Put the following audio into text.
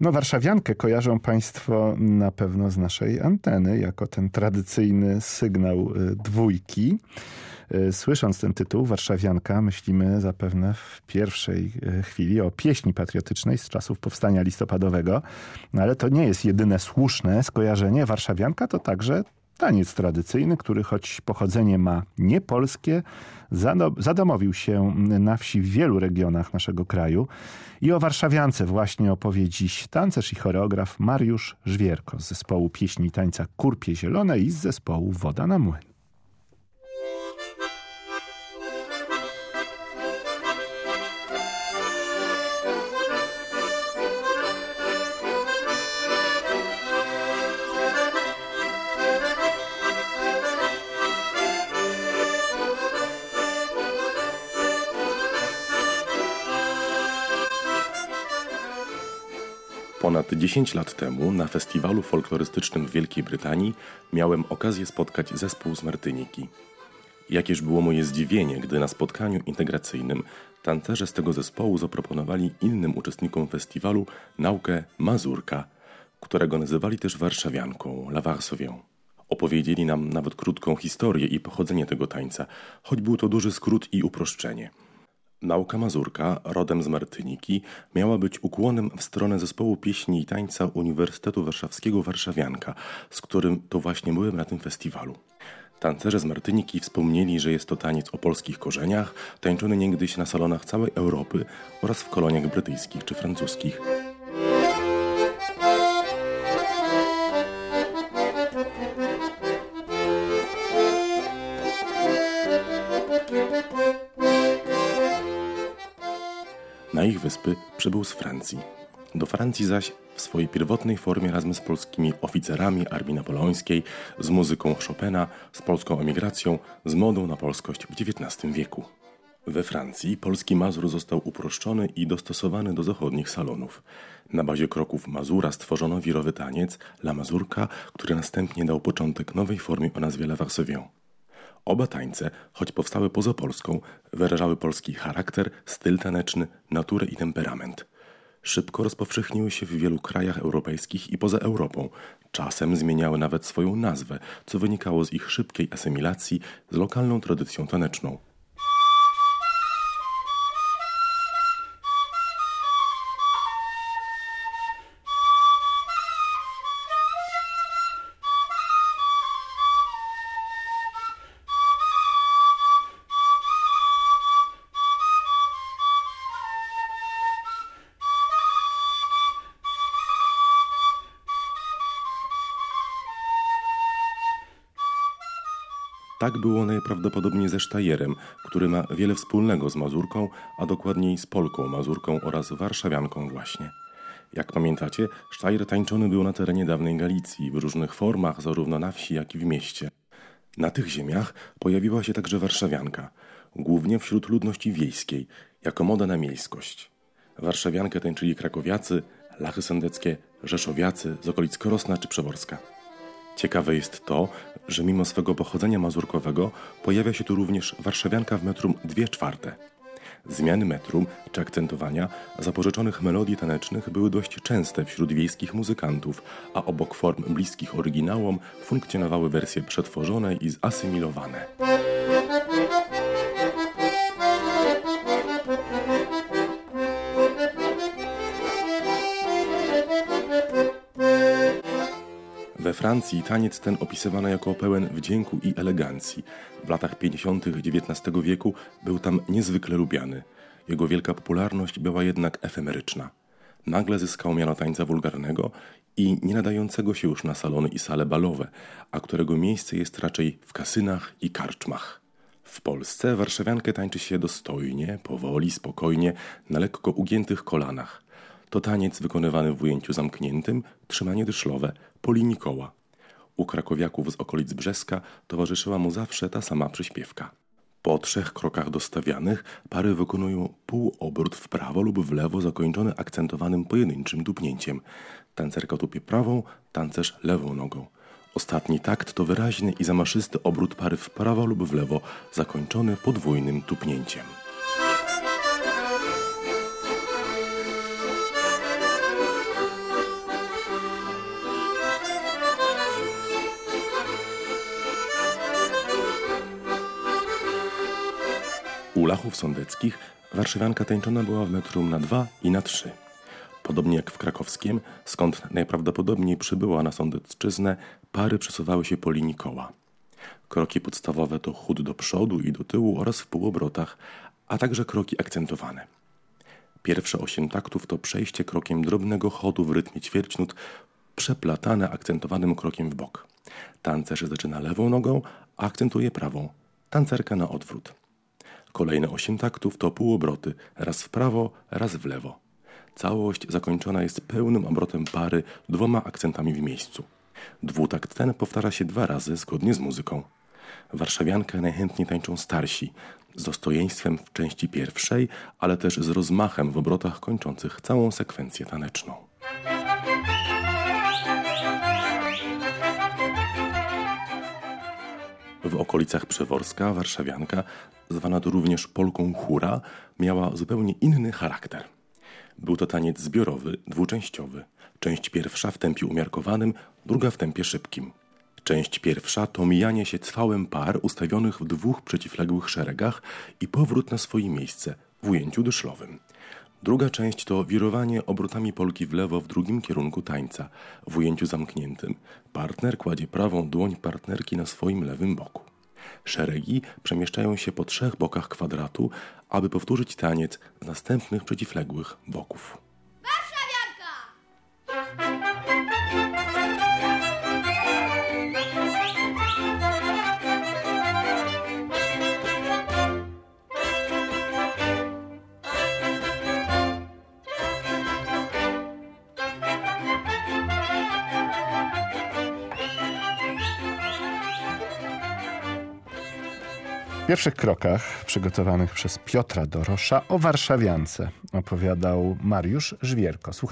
No, warszawiankę kojarzą Państwo na pewno z naszej anteny, jako ten tradycyjny sygnał y, dwójki. Y, słysząc ten tytuł, Warszawianka, myślimy zapewne w pierwszej y, chwili o pieśni patriotycznej z czasów powstania listopadowego, no ale to nie jest jedyne słuszne skojarzenie. Warszawianka to także taniec tradycyjny, który choć pochodzenie ma niepolskie, zadomowił się na wsi w wielu regionach naszego kraju. I o Warszawiance właśnie opowie dziś tancerz i choreograf Mariusz Żwierko z zespołu pieśni i tańca Kurpie Zielone i z zespołu Woda na Młyn. Ponad 10 lat temu na festiwalu folklorystycznym w Wielkiej Brytanii miałem okazję spotkać zespół z Martyniki. Jakież było moje zdziwienie, gdy na spotkaniu integracyjnym tancerze z tego zespołu zaproponowali innym uczestnikom festiwalu naukę mazurka, którego nazywali też warszawianką, la Varsowią. Opowiedzieli nam nawet krótką historię i pochodzenie tego tańca, choć był to duży skrót i uproszczenie – Nauka Mazurka, rodem z Martyniki, miała być ukłonem w stronę zespołu pieśni i tańca Uniwersytetu Warszawskiego Warszawianka, z którym to właśnie byłem na tym festiwalu. Tancerze z Martyniki wspomnieli, że jest to taniec o polskich korzeniach, tańczony niegdyś na salonach całej Europy oraz w koloniach brytyjskich czy francuskich. Na ich wyspy przybył z Francji. Do Francji zaś w swojej pierwotnej formie razem z polskimi oficerami armii napoleońskiej, z muzyką Chopina, z polską emigracją, z modą na polskość w XIX wieku. We Francji polski mazur został uproszczony i dostosowany do zachodnich salonów. Na bazie kroków mazura stworzono wirowy taniec La Mazurka, który następnie dał początek nowej formie o nazwie La Varsovien. Oba tańce, choć powstały poza Polską, wyrażały polski charakter, styl taneczny, naturę i temperament. Szybko rozpowszechniły się w wielu krajach europejskich i poza Europą. Czasem zmieniały nawet swoją nazwę, co wynikało z ich szybkiej asymilacji z lokalną tradycją taneczną. Tak było najprawdopodobniej ze Sztajerem, który ma wiele wspólnego z Mazurką, a dokładniej z Polką Mazurką oraz Warszawianką właśnie. Jak pamiętacie, Sztajer tańczony był na terenie dawnej Galicji w różnych formach, zarówno na wsi, jak i w mieście. Na tych ziemiach pojawiła się także warszawianka, głównie wśród ludności wiejskiej, jako moda na miejskość. Warszawiankę tańczyli krakowiacy, lachy sendeckie, rzeszowiacy z okolic Krosna czy Przeworska. Ciekawe jest to, że mimo swego pochodzenia mazurkowego pojawia się tu również warszawianka w metrum 2 czwarte. Zmiany metrum czy akcentowania zapożyczonych melodii tanecznych były dość częste wśród wiejskich muzykantów, a obok form bliskich oryginałom funkcjonowały wersje przetworzone i zasymilowane. We Francji taniec ten opisywano jako pełen wdzięku i elegancji. W latach 50. XIX wieku był tam niezwykle lubiany. Jego wielka popularność była jednak efemeryczna. Nagle zyskał miano tańca wulgarnego i nie nadającego się już na salony i sale balowe, a którego miejsce jest raczej w kasynach i karczmach. W Polsce warszawiankę tańczy się dostojnie, powoli, spokojnie, na lekko ugiętych kolanach. To taniec wykonywany w ujęciu zamkniętym, trzymanie dyszlowe, po linii koła. U krakowiaków z okolic Brzeska towarzyszyła mu zawsze ta sama przyśpiewka. Po trzech krokach dostawianych pary wykonują półobrót w prawo lub w lewo zakończony akcentowanym pojedynczym dupnięciem. Tancerka tupie prawą, tancerz lewą nogą. Ostatni takt to wyraźny i zamaszysty obrót pary w prawo lub w lewo, zakończony podwójnym tupnięciem. U Lachów Sądeckich warszawianka tańczona była w metrum na dwa i na trzy. Podobnie jak w krakowskim, skąd najprawdopodobniej przybyła na Sądecczyznę, pary przesuwały się po linii koła. Kroki podstawowe to chód do przodu i do tyłu oraz w półobrotach, a także kroki akcentowane. Pierwsze osiem taktów to przejście krokiem drobnego chodu w rytmie ćwierćnut, przeplatane akcentowanym krokiem w bok. Tancerz zaczyna lewą nogą, a akcentuje prawą. Tancerka na odwrót. Kolejne osiem taktów to półobroty, raz w prawo, raz w lewo. Całość zakończona jest pełnym obrotem pary dwoma akcentami w miejscu. Dwutakt ten powtarza się dwa razy zgodnie z muzyką. Warszawiankę najchętniej tańczą starsi, z dostojeństwem w części pierwszej, ale też z rozmachem w obrotach kończących całą sekwencję taneczną. W okolicach Przeworska warszawianka, zwana tu również Polką Hura, miała zupełnie inny charakter. Był to taniec zbiorowy, dwuczęściowy. Część pierwsza w tempie umiarkowanym, druga w tempie szybkim. Część pierwsza to mijanie się cwałem par ustawionych w dwóch przeciwległych szeregach i powrót na swoje miejsce w ujęciu dyszlowym. Druga część to wirowanie obrotami Polki w lewo w drugim kierunku tańca, w ujęciu zamkniętym. Partner kładzie prawą dłoń partnerki na swoim lewym boku. Szeregi przemieszczają się po trzech bokach kwadratu, aby powtórzyć taniec z następnych przeciwległych boków. W pierwszych krokach przygotowanych przez Piotra Dorosza o warszawiance opowiadał Mariusz Żwierko.